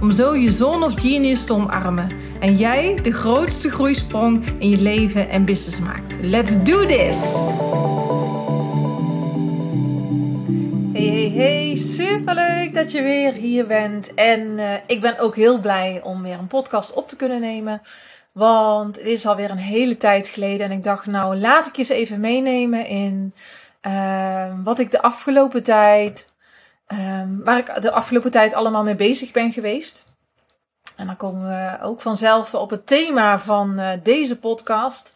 om zo je zone of genius te omarmen en jij de grootste groeisprong in je leven en business maakt. Let's do this! Hey, hey, hey, superleuk dat je weer hier bent. En uh, ik ben ook heel blij om weer een podcast op te kunnen nemen. Want het is alweer een hele tijd geleden en ik dacht, nou laat ik je eens even meenemen in uh, wat ik de afgelopen tijd Um, waar ik de afgelopen tijd allemaal mee bezig ben geweest. En dan komen we ook vanzelf op het thema van uh, deze podcast.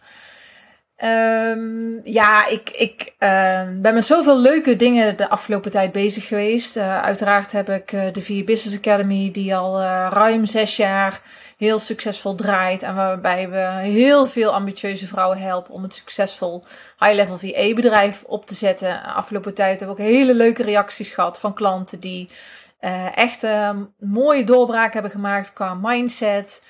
Um, ja, ik, ik uh, ben met zoveel leuke dingen de afgelopen tijd bezig geweest. Uh, uiteraard heb ik de Vier Business Academy, die al ruim zes jaar heel succesvol draait. En waarbij we heel veel ambitieuze vrouwen helpen om het succesvol high-level VA-bedrijf op te zetten. Afgelopen tijd hebben we ook hele leuke reacties gehad van klanten die uh, echt uh, mooie doorbraak hebben gemaakt qua mindset.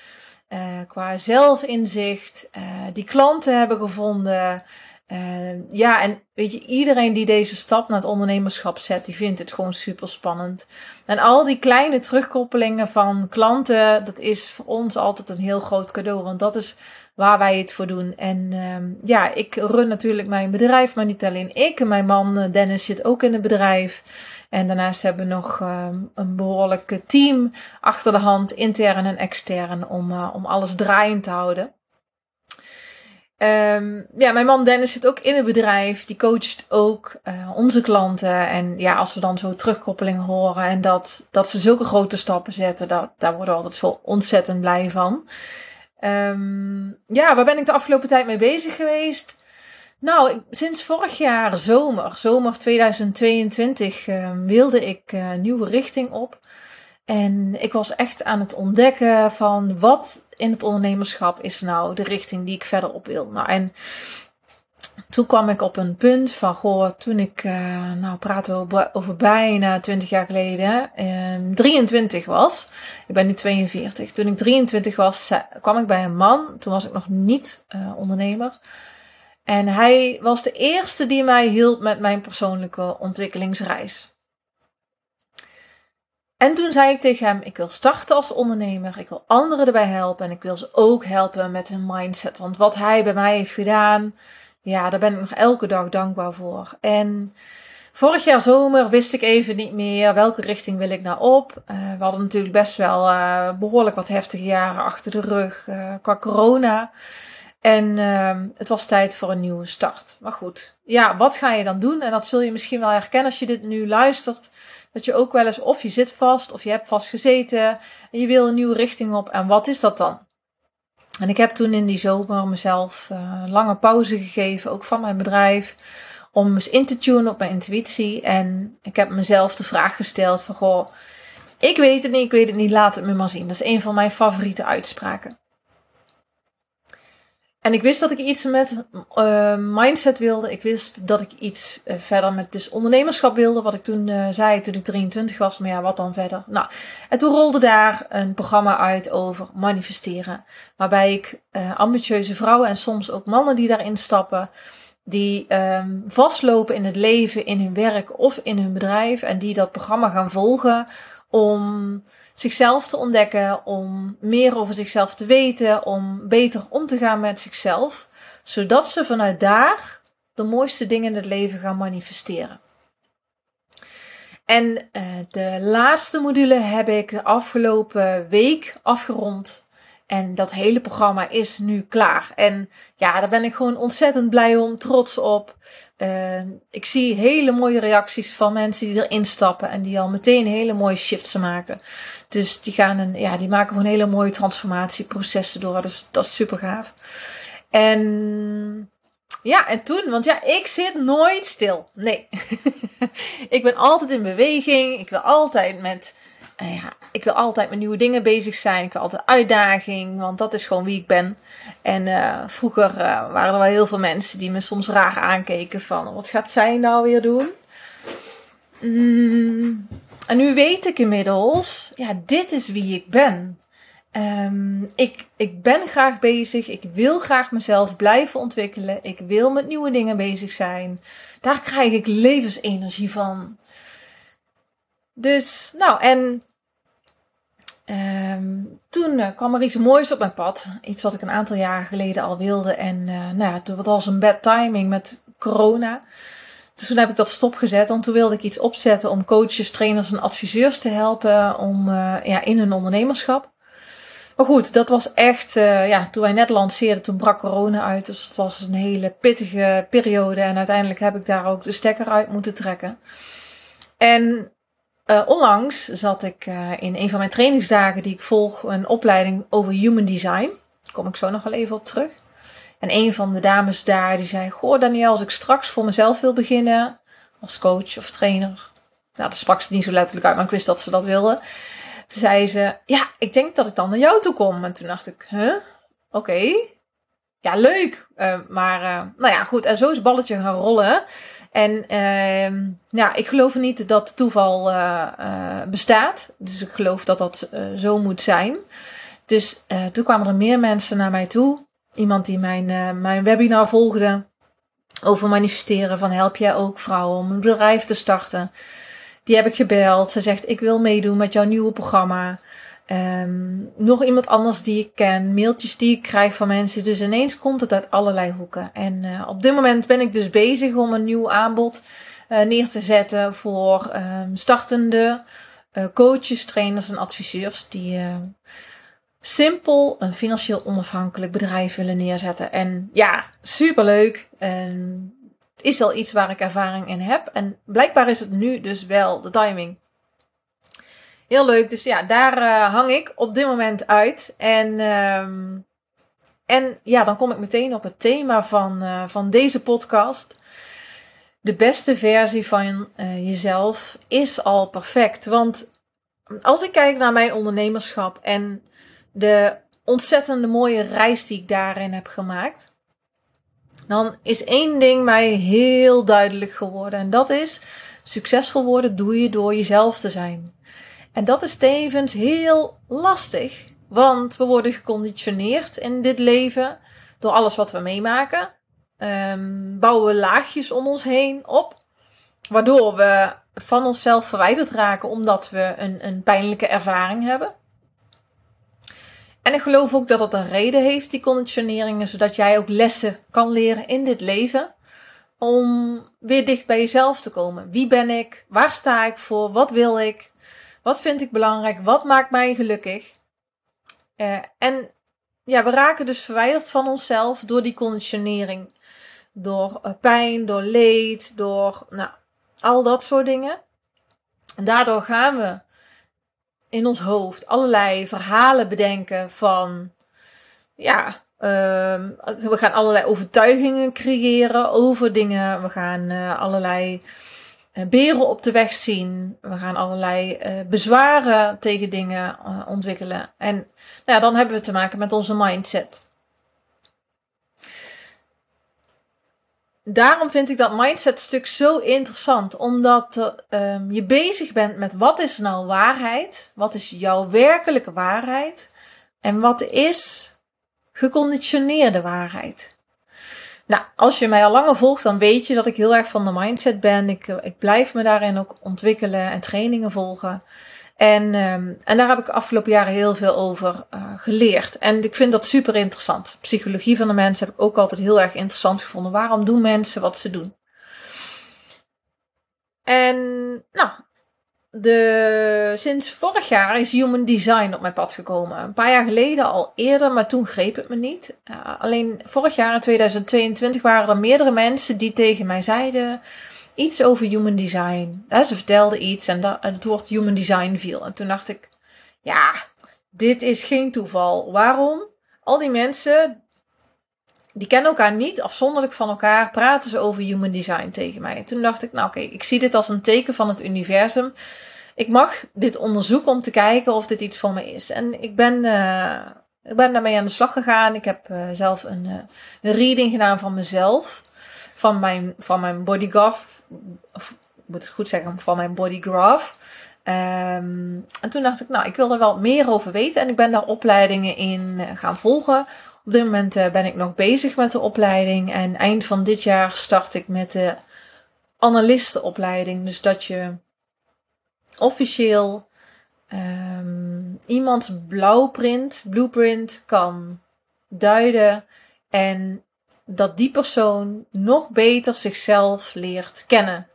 Uh, qua zelfinzicht, die klanten hebben gevonden, uh, ja, en weet je, iedereen die deze stap naar het ondernemerschap zet, die vindt het gewoon super spannend. En al die kleine terugkoppelingen van klanten, dat is voor ons altijd een heel groot cadeau, want dat is waar wij het voor doen. En uh, ja, ik run natuurlijk mijn bedrijf, maar niet alleen ik. Mijn man eh, Dennis zit ook in het bedrijf. En daarnaast hebben we nog uh, een behoorlijk team achter de hand, intern en extern, om, uh, om alles draaiend te houden. Um, ja, mijn man Dennis zit ook in het bedrijf. Die coacht ook uh, onze klanten. En ja, als we dan zo terugkoppelingen horen en dat, dat ze zulke grote stappen zetten, dat, daar worden we altijd zo ontzettend blij van. Um, ja, waar ben ik de afgelopen tijd mee bezig geweest? Nou, ik, sinds vorig jaar zomer, zomer 2022, uh, wilde ik uh, nieuwe richting op. En ik was echt aan het ontdekken van wat in het ondernemerschap is nou de richting die ik verder op wil. Nou, en toen kwam ik op een punt van, goh, toen ik, uh, nou praten we over bijna 20 jaar geleden, uh, 23 was. Ik ben nu 42. Toen ik 23 was, kwam ik bij een man. Toen was ik nog niet uh, ondernemer. En hij was de eerste die mij hielp met mijn persoonlijke ontwikkelingsreis. En toen zei ik tegen hem: Ik wil starten als ondernemer. Ik wil anderen erbij helpen. En ik wil ze ook helpen met hun mindset. Want wat hij bij mij heeft gedaan, ja, daar ben ik nog elke dag dankbaar voor. En vorig jaar zomer wist ik even niet meer welke richting wil ik nou op. Uh, we hadden natuurlijk best wel uh, behoorlijk wat heftige jaren achter de rug uh, qua corona. En ehm, het was tijd voor een nieuwe start. Maar goed, ja, wat ga je dan doen? En dat zul je misschien wel herkennen als je dit nu luistert dat je ook wel eens of je zit vast of je hebt vastgezeten en je wil een nieuwe richting op. En wat is dat dan? En ik heb toen in die zomer mezelf uh, lange pauze gegeven, ook van mijn bedrijf, om eens in te tunen op mijn intuïtie. En ik heb mezelf de vraag gesteld van, goh, ik weet het niet, ik weet het niet, laat het me maar zien. Dat is een van mijn favoriete uitspraken. En ik wist dat ik iets met uh, mindset wilde. Ik wist dat ik iets uh, verder met dus ondernemerschap wilde. Wat ik toen uh, zei toen ik 23 was. Maar ja, wat dan verder? Nou, en toen rolde daar een programma uit over manifesteren. Waarbij ik ambitieuze vrouwen en soms ook mannen die daarin stappen. Die um, vastlopen in het leven, in hun werk of in hun bedrijf. En die dat programma gaan volgen om zichzelf te ontdekken, om meer over zichzelf te weten, om beter om te gaan met zichzelf, zodat ze vanuit daar de mooiste dingen in het leven gaan manifesteren. En uh, de laatste module heb ik de afgelopen week afgerond. En dat hele programma is nu klaar. En ja, daar ben ik gewoon ontzettend blij om, trots op. Uh, ik zie hele mooie reacties van mensen die erin stappen en die al meteen hele mooie shifts maken. Dus die, gaan een, ja, die maken gewoon hele mooie transformatieprocessen door. Dat is, dat is super gaaf. En ja, en toen, want ja, ik zit nooit stil. Nee. ik ben altijd in beweging. Ik wil altijd met uh, ja, ik wil altijd met nieuwe dingen bezig zijn. Ik wil altijd uitdaging, want dat is gewoon wie ik ben. En uh, vroeger uh, waren er wel heel veel mensen die me soms raar aankeken van... Wat gaat zij nou weer doen? Mm, en nu weet ik inmiddels, ja, dit is wie ik ben. Um, ik, ik ben graag bezig. Ik wil graag mezelf blijven ontwikkelen. Ik wil met nieuwe dingen bezig zijn. Daar krijg ik levensenergie van. Dus, nou, en um, toen uh, kwam er iets moois op mijn pad. Iets wat ik een aantal jaar geleden al wilde. En uh, nou ja, het was een bad timing met corona. Dus toen heb ik dat stopgezet. Want toen wilde ik iets opzetten om coaches, trainers en adviseurs te helpen om, uh, ja, in hun ondernemerschap. Maar goed, dat was echt, ja, toen wij net lanceerden, toen brak corona uit. Dus het was een hele pittige periode. En uiteindelijk heb ik daar ook de stekker uit moeten trekken. En uh, onlangs zat ik uh, in een van mijn trainingsdagen die ik volg, een opleiding over human design. Daar kom ik zo nog wel even op terug. En een van de dames daar, die zei, goh Daniel, als ik straks voor mezelf wil beginnen, als coach of trainer. Nou, dat sprak ze niet zo letterlijk uit, maar ik wist dat ze dat wilde. Toen zei ze, ja, ik denk dat ik dan naar jou toe kom. En toen dacht ik, huh? Oké. Ja, leuk. Uh, maar, uh, nou ja, goed. En zo is het balletje gaan rollen. En uh, ja, ik geloof niet dat toeval uh, bestaat. Dus ik geloof dat dat zo moet zijn. Dus toen kwamen er meer mensen naar mij toe. Iemand die mijn, mijn webinar volgde over manifesteren. Van help jij ook vrouwen om een bedrijf te starten. Die heb ik gebeld. Ze zegt: Ik wil meedoen met jouw nieuwe programma. Um, nog iemand anders die ik ken, mailtjes die ik krijg van mensen. Dus ineens komt het uit allerlei hoeken. En uh, op dit moment ben ik dus bezig om een nieuw aanbod uh, neer te zetten voor um, startende uh, coaches, trainers en adviseurs die simpel een financieel onafhankelijk bedrijf willen neerzetten. En ja, superleuk. En het is al iets waar ik ervaring in heb. En blijkbaar is het nu dus wel de timing. Heel leuk. Dus ja, daar uh, hang ik op dit moment uit. En, um, en ja, dan kom ik meteen op het thema van, uh, van deze podcast. De beste versie van uh, jezelf is al perfect. Want als ik kijk naar mijn ondernemerschap en de ontzettende mooie reis die ik daarin heb gemaakt dan is één ding mij heel duidelijk geworden. En dat is: succesvol worden doe je door jezelf te zijn. En dat is tevens heel lastig, want we worden geconditioneerd in dit leven door alles wat we meemaken. Um, bouwen we laagjes om ons heen op, waardoor we van onszelf verwijderd raken omdat we een, een pijnlijke ervaring hebben. En ik geloof ook dat dat een reden heeft, die conditioneringen, zodat jij ook lessen kan leren in dit leven. Om weer dicht bij jezelf te komen. Wie ben ik? Waar sta ik voor? Wat wil ik? Wat vind ik belangrijk? Wat maakt mij gelukkig? Uh, en ja, we raken dus verwijderd van onszelf door die conditionering. Door uh, pijn, door leed, door nou, al dat soort dingen. En daardoor gaan we in ons hoofd allerlei verhalen bedenken van, ja, uh, we gaan allerlei overtuigingen creëren over dingen. We gaan uh, allerlei beren op de weg zien. We gaan allerlei uh, bezwaren tegen dingen ontwikkelen. En nou dan hebben we te maken met onze mindset. daarom vind ik dat mindset stuk zo interessant. Omdat um, je bezig bent met wat is nou waarheid? Wat is jouw werkelijke waarheid? En wat is geconditioneerde waarheid? Nou, als je mij al langer volgt, dan weet je dat ik heel erg van de mindset ben. Ik, ik blijf me daarin ook ontwikkelen en trainingen volgen. En, um, en daar heb ik de afgelopen jaren heel veel over uh, geleerd. En ik vind dat super interessant. Psychologie van de mens heb ik ook altijd heel erg interessant gevonden. Waarom doen mensen wat ze doen? En nou, de, sinds vorig jaar is Human Design op mijn pad gekomen. Een paar jaar geleden al eerder, maar toen greep het me niet. Uh, alleen vorig jaar in 2022 waren er meerdere mensen die tegen mij zeiden iets over human design. ze vertelde iets en dat, het woord human design viel. En toen dacht ik, ja, dit is geen toeval. Waarom? Al die mensen, die kennen elkaar niet, afzonderlijk van elkaar, praten ze over human design tegen mij. En toen dacht ik, nou oké, ik zie dit als een teken van het universum. ik mag dit onderzoeken om te kijken of dit iets voor me is. En ik ben, uh, ik ben daarmee aan de slag gegaan. Ik heb uh, zelf een, uh, een, reading gedaan van mezelf. Van mijn, van mijn bodygraph. Of, ik moet het goed zeggen, van mijn bodygraph. Um, en toen dacht ik, nou, ik wil er wel meer over weten. En ik ben daar opleidingen in gaan volgen. Op dit moment ben ik nog bezig met de opleiding. En eind van dit jaar start ik met de analistenopleiding. Dus dat je officieel um, iemands blauwprint, blueprint kan duiden en dat die persoon nog beter zichzelf leert kennen.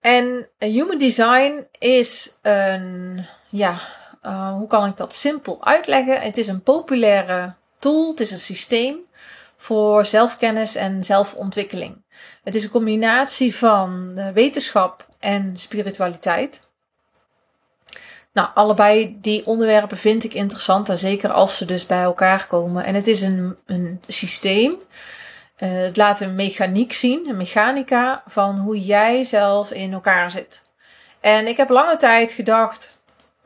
En human design is een, ja, uh, hoe kan ik dat simpel uitleggen? Het is een populaire tool, het is een systeem voor zelfkennis en zelfontwikkeling. Het is een combinatie van wetenschap en spiritualiteit. Nou, allebei die onderwerpen vind ik interessant, en zeker als ze dus bij elkaar komen. En het is een, een systeem. Uh, het laat een mechaniek zien, een mechanica van hoe jij zelf in elkaar zit. En ik heb lange tijd gedacht,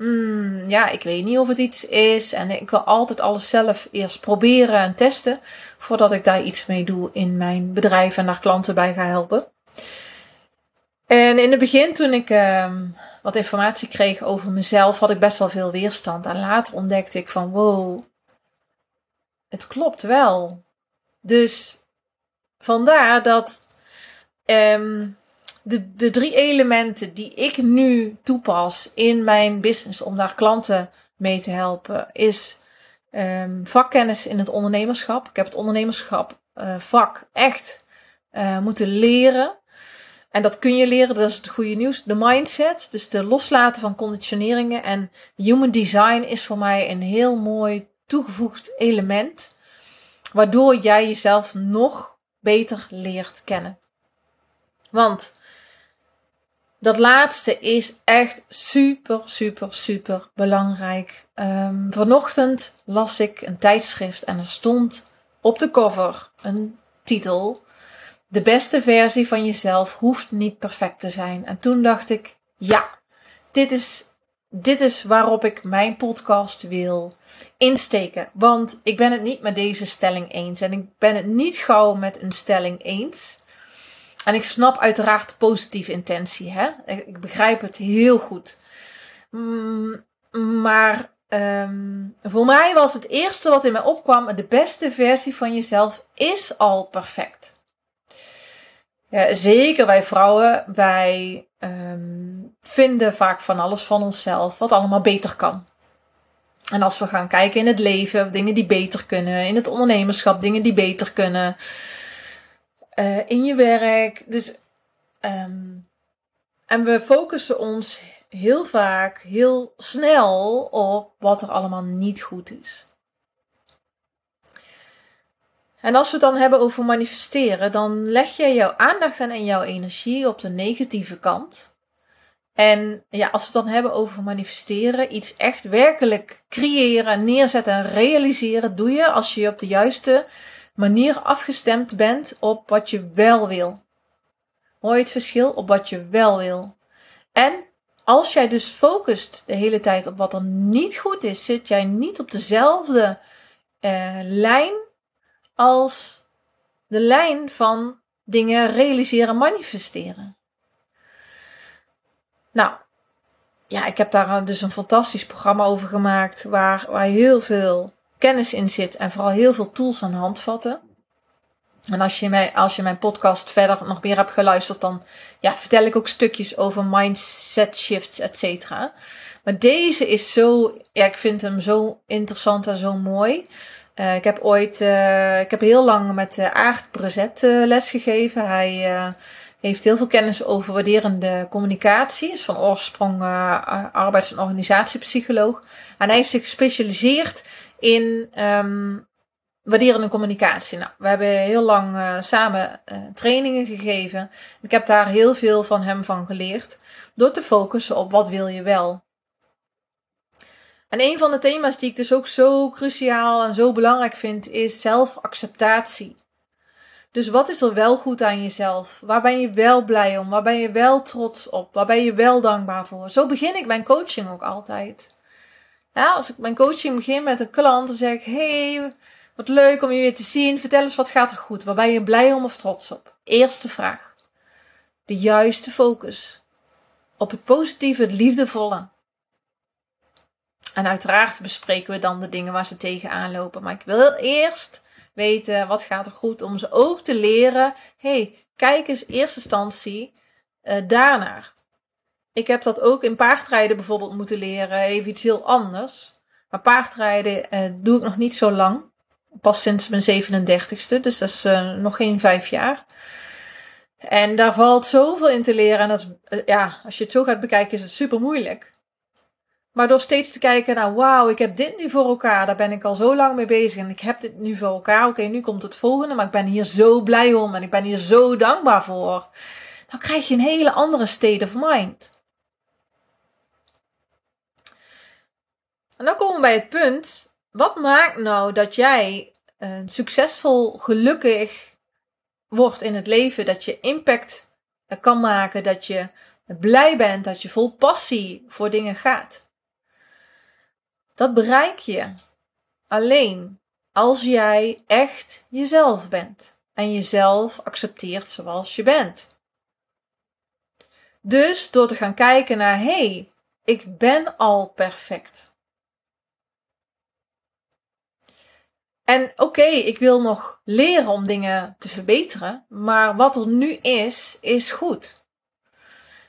mm, ja, ik weet niet of het iets is. En ik wil altijd alles zelf eerst proberen en testen. Voordat ik daar iets mee doe in mijn bedrijf en naar klanten bij ga helpen. En in het begin, toen ik uh, wat informatie kreeg over mezelf, had ik best wel veel weerstand. En later ontdekte ik van wow, het klopt wel. Dus vandaar dat um, de, de drie elementen die ik nu toepas in mijn business om daar klanten mee te helpen, is um, vakkennis in het ondernemerschap. Ik heb het ondernemerschap uh, vak echt uh, moeten leren. En dat kun je leren, dat is het goede nieuws. De mindset, dus de loslaten van conditioneringen. En human design is voor mij een heel mooi toegevoegd element. Waardoor jij jezelf nog beter leert kennen. Want dat laatste is echt super, super, super belangrijk. Um, vanochtend las ik een tijdschrift en er stond op de cover een titel. De beste versie van jezelf hoeft niet perfect te zijn. En toen dacht ik, ja, dit is, dit is waarop ik mijn podcast wil insteken. Want ik ben het niet met deze stelling eens. En ik ben het niet gauw met een stelling eens. En ik snap uiteraard positieve intentie. Hè? Ik begrijp het heel goed. Mm, maar um, voor mij was het eerste wat in mij opkwam: de beste versie van jezelf is al perfect. Ja, zeker wij vrouwen, wij um, vinden vaak van alles van onszelf wat allemaal beter kan. En als we gaan kijken in het leven, dingen die beter kunnen, in het ondernemerschap, dingen die beter kunnen, uh, in je werk. Dus, um, en we focussen ons heel vaak, heel snel op wat er allemaal niet goed is. En als we het dan hebben over manifesteren, dan leg je jouw aandacht en jouw energie op de negatieve kant. En ja, als we het dan hebben over manifesteren, iets echt werkelijk creëren, neerzetten en realiseren, doe je als je op de juiste manier afgestemd bent op wat je wel wil. Hoor je het verschil op wat je wel wil? En als jij dus focust de hele tijd op wat er niet goed is, zit jij niet op dezelfde uh, lijn als de lijn van dingen realiseren, manifesteren. Nou, ja, ik heb daar dus een fantastisch programma over gemaakt waar, waar heel veel kennis in zit en vooral heel veel tools en handvatten. En als je, mij, als je mijn podcast verder nog meer hebt geluisterd, dan ja, vertel ik ook stukjes over mindset shifts, et cetera. Maar deze is zo, ja, ik vind hem zo interessant en zo mooi. Uh, ik heb ooit, uh, ik heb heel lang met uh, Aart Brezet les gegeven. Hij heeft heel veel kennis over waarderende communicatie. Is van oorsprong arbeids- en organisatiepsycholoog. En hij heeft zich gespecialiseerd in um, waarderende communicatie. Nou, we hebben heel lang uh, samen uh, trainingen gegeven. Ik heb daar heel veel van hem van geleerd. Door te focussen op wat wil je wel. En een van de thema's die ik dus ook zo cruciaal en zo belangrijk vind, is zelfacceptatie. Dus wat is er wel goed aan jezelf? Waar ben je wel blij om? Waar ben je wel trots op? Waar ben je wel dankbaar voor? Zo begin ik mijn coaching ook altijd. Als ik mijn coaching begin met een klant, dan zeg ik: Hey, wat leuk om je weer te zien. Vertel eens wat gaat er goed? Waar ben je blij om of trots op? Eerste vraag. De juiste focus. Op het positieve, het liefdevolle. En uiteraard bespreken we dan de dingen waar ze tegenaan lopen. Maar ik wil eerst weten wat gaat er goed om ze ook te leren. hey, kijk eens eerste instantie uh, daarnaar. Ik heb dat ook in paardrijden bijvoorbeeld moeten leren. Even iets heel anders. Maar paardrijden uh, doe ik nog niet zo lang. Pas sinds mijn 37ste. Dus dat is uh, nog geen vijf jaar. En daar valt zoveel in te leren. En dat is, ja, als je het zo gaat bekijken, is het super moeilijk. Maar door steeds te kijken naar, wauw, ik heb dit nu voor elkaar. Daar ben ik al zo lang mee bezig. En ik heb dit nu voor elkaar. Oké, nu komt het volgende. Maar ik ben hier zo blij om. En ik ben hier zo dankbaar voor. Dan krijg je een hele andere state of mind. En dan komen we bij het punt. Wat maakt nou dat jij succesvol, gelukkig wordt in het leven? Dat je impact kan maken. Dat je blij bent. Dat je vol passie voor dingen gaat. Dat bereik je alleen als jij echt jezelf bent en jezelf accepteert zoals je bent. Dus door te gaan kijken naar hé, hey, ik ben al perfect. En oké, ik wil nog leren om dingen te verbeteren, maar wat er nu is, is goed.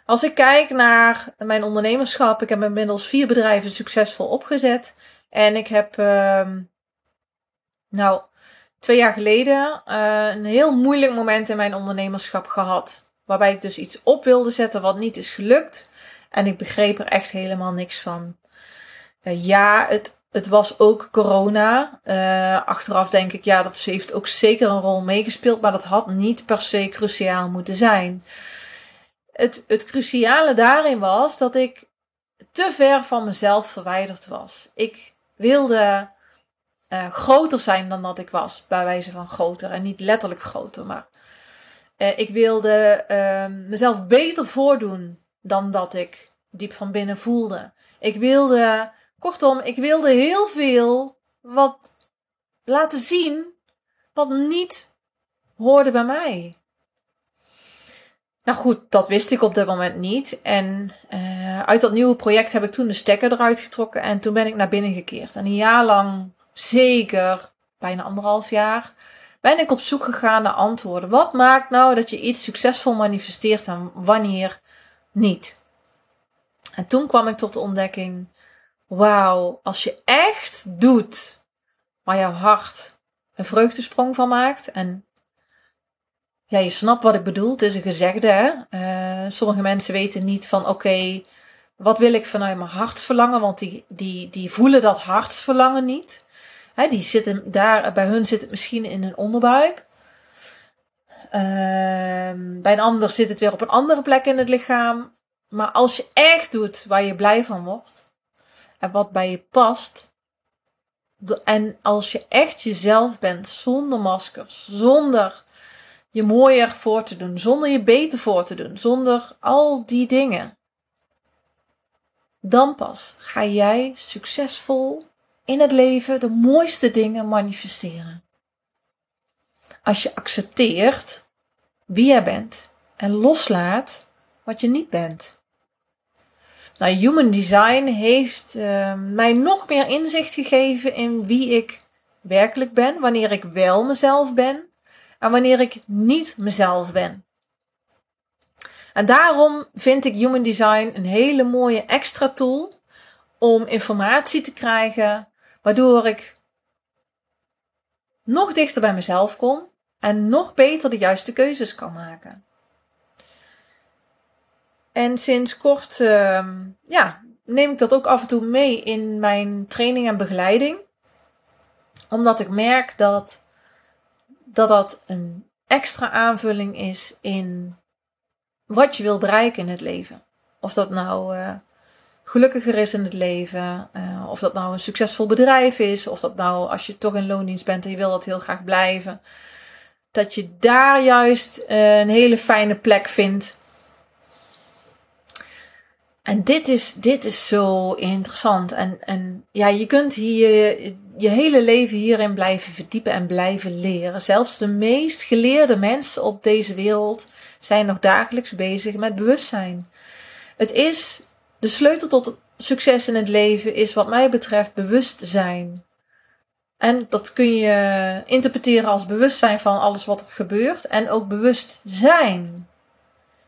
Als ik kijk naar mijn ondernemerschap, ik heb inmiddels vier bedrijven succesvol opgezet. En ik heb, uh, nou, twee jaar geleden uh, een heel moeilijk moment in mijn ondernemerschap gehad. Waarbij ik dus iets op wilde zetten wat niet is gelukt. En ik begreep er echt helemaal niks van. Uh, ja, het, het was ook corona. Uh, achteraf denk ik, ja, dat heeft ook zeker een rol meegespeeld. Maar dat had niet per se cruciaal moeten zijn het, het cruciale daarin was dat ik te ver van mezelf verwijderd was. Ik wilde uh, groter zijn dan dat ik was, bij wijze van groter. En niet letterlijk groter, maar uh, ik wilde mezelf beter voordoen dan dat ik diep van binnen voelde. Ik wilde, kortom, ik wilde heel veel wat laten zien wat niet hoorde bij mij. Nou goed, dat wist ik op dat moment niet. En uh, uit dat nieuwe project heb ik toen de stekker eruit getrokken en toen ben ik naar binnen gekeerd. En een jaar lang, zeker bijna anderhalf jaar, ben ik op zoek gegaan naar antwoorden. Wat maakt nou dat je iets succesvol manifesteert en wanneer niet? En toen kwam ik tot de ontdekking: wauw, als je echt doet waar jouw hart een vreugdesprong van maakt en ja, je snapt wat ik bedoel. Het is een gezegde. Hè? Uh, sommige mensen weten niet van oké, wat wil ik vanuit mijn hartsverlangen? Want die, die, die voelen dat hartsverlangen niet. Hè, die zitten daar, bij hun zit het misschien in hun onderbuik. Uh, bij een ander zit het weer op een andere plek in het lichaam. Maar als je echt doet waar je blij van wordt en wat bij je past, en als je echt jezelf bent, zonder maskers, zonder je mooier voor te doen, zonder je beter voor te doen, zonder al die dingen. Dan pas ga jij succesvol in het leven de mooiste dingen manifesteren. Als je accepteert wie jij bent en loslaat wat je niet bent. Nou, Human Design heeft uh, mij nog meer inzicht gegeven in wie ik werkelijk ben, wanneer ik wel mezelf ben en wanneer ik niet mezelf ben. En daarom vind ik Human Design een hele mooie extra tool om informatie te krijgen, waardoor ik nog dichter bij mezelf kom en nog beter de juiste keuzes kan maken. En sinds kort uh, ja, neem ik dat ook af en toe mee in mijn training en begeleiding. Omdat ik merk dat dat dat een extra aanvulling is in wat je wil bereiken in het leven. Of dat nou uh, gelukkiger is in het leven, uh, of dat nou een succesvol bedrijf is, of dat nou als je toch in loondienst bent en je wil dat heel graag blijven. dat je daar juist eh, een hele fijne plek vindt. En dit is, dit is zo interessant. En, en ja, je kunt hier je hele leven hierin blijven verdiepen en blijven leren. Zelfs de meest geleerde mensen op deze wereld zijn nog dagelijks bezig met bewustzijn. Het is de sleutel tot succes in het leven is wat mij betreft bewustzijn. En dat kun je interpreteren als bewustzijn van alles wat er gebeurt en ook bewust zijn.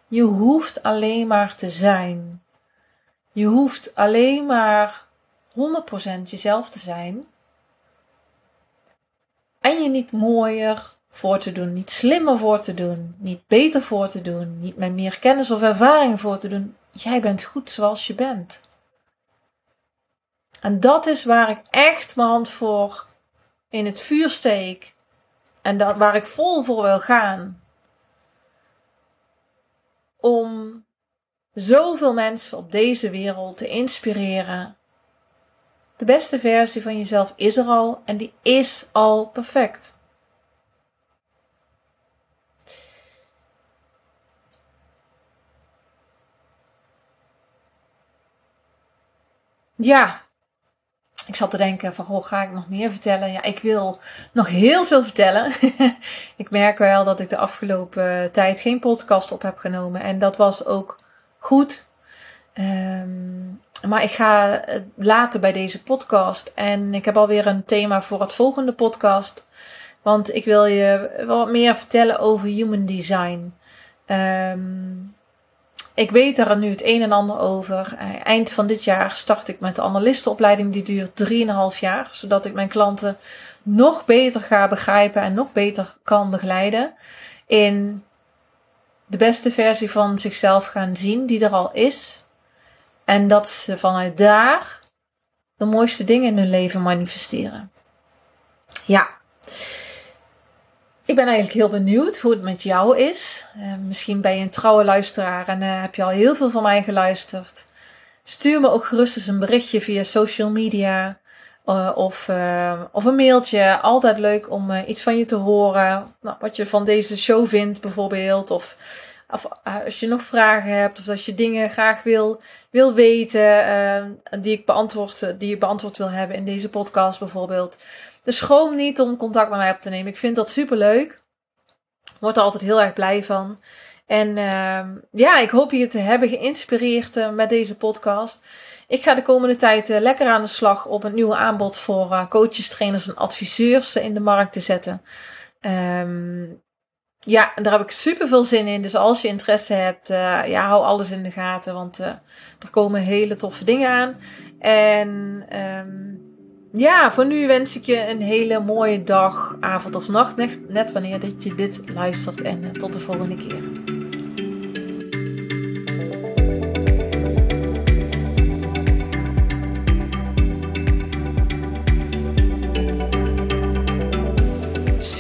Je hoeft alleen maar te zijn. Je hoeft alleen maar 100% jezelf te zijn. En je niet mooier voor te doen, niet slimmer voor te doen, niet beter voor te doen, niet met meer kennis of ervaring voor te doen. Jij bent goed zoals je bent. En dat is waar ik echt mijn hand voor in het vuur steek. En dat, waar ik vol voor wil gaan. Om zoveel mensen op deze wereld te inspireren. De beste versie van jezelf is er al en die is al perfect. Ja, ik zat te denken van, goh, ga ik nog meer vertellen? Ja, ik wil nog heel veel vertellen. ik merk wel dat ik de afgelopen tijd geen podcast op heb genomen. En dat was ook goed. Ehm, maar ik ga later bij deze podcast. En ik heb alweer een thema voor het volgende podcast. Want ik wil je wat meer vertellen over human design. Um, ik weet er nu het een en ander over. Eh, eind van dit jaar start ik met de analistenopleiding. Die duurt 3,5 jaar. Zodat ik mijn klanten nog beter ga begrijpen en nog beter kan begeleiden. In de beste versie van zichzelf gaan zien die er al is. En dat ze vanuit daar de mooiste dingen in hun leven manifesteren. Ja. Ik ben eigenlijk heel benieuwd hoe het met jou is. Uh, misschien ben je een trouwe luisteraar en uh, heb je al heel veel van mij geluisterd. Stuur me ook gerust eens een berichtje via social media uh, of, of een mailtje. Altijd leuk om iets van je te horen. Nou, wat je van deze show vindt bijvoorbeeld. Of, of als je nog vragen hebt of als je dingen graag wil, wil weten die, ik beantwoord, die je beantwoord wil hebben in deze podcast bijvoorbeeld. Dus schroom niet om contact met mij op te nemen. Ik vind dat super leuk. Word er altijd heel erg blij van. En uh, ja, ik hoop je te hebben geïnspireerd met deze podcast. Ik ga de komende tijd uh, lekker aan de slag om het nieuwe aanbod voor uh, coaches, trainers en adviseurs in de markt te zetten. Um, ja, daar heb ik super veel zin in. Dus als je interesse hebt, ja, hou alles in de gaten. Want er komen hele toffe dingen aan. En um, ja, voor nu wens ik je een hele mooie dag, avond of nacht. Net, wanneer dat je dit luistert. En tot de volgende keer.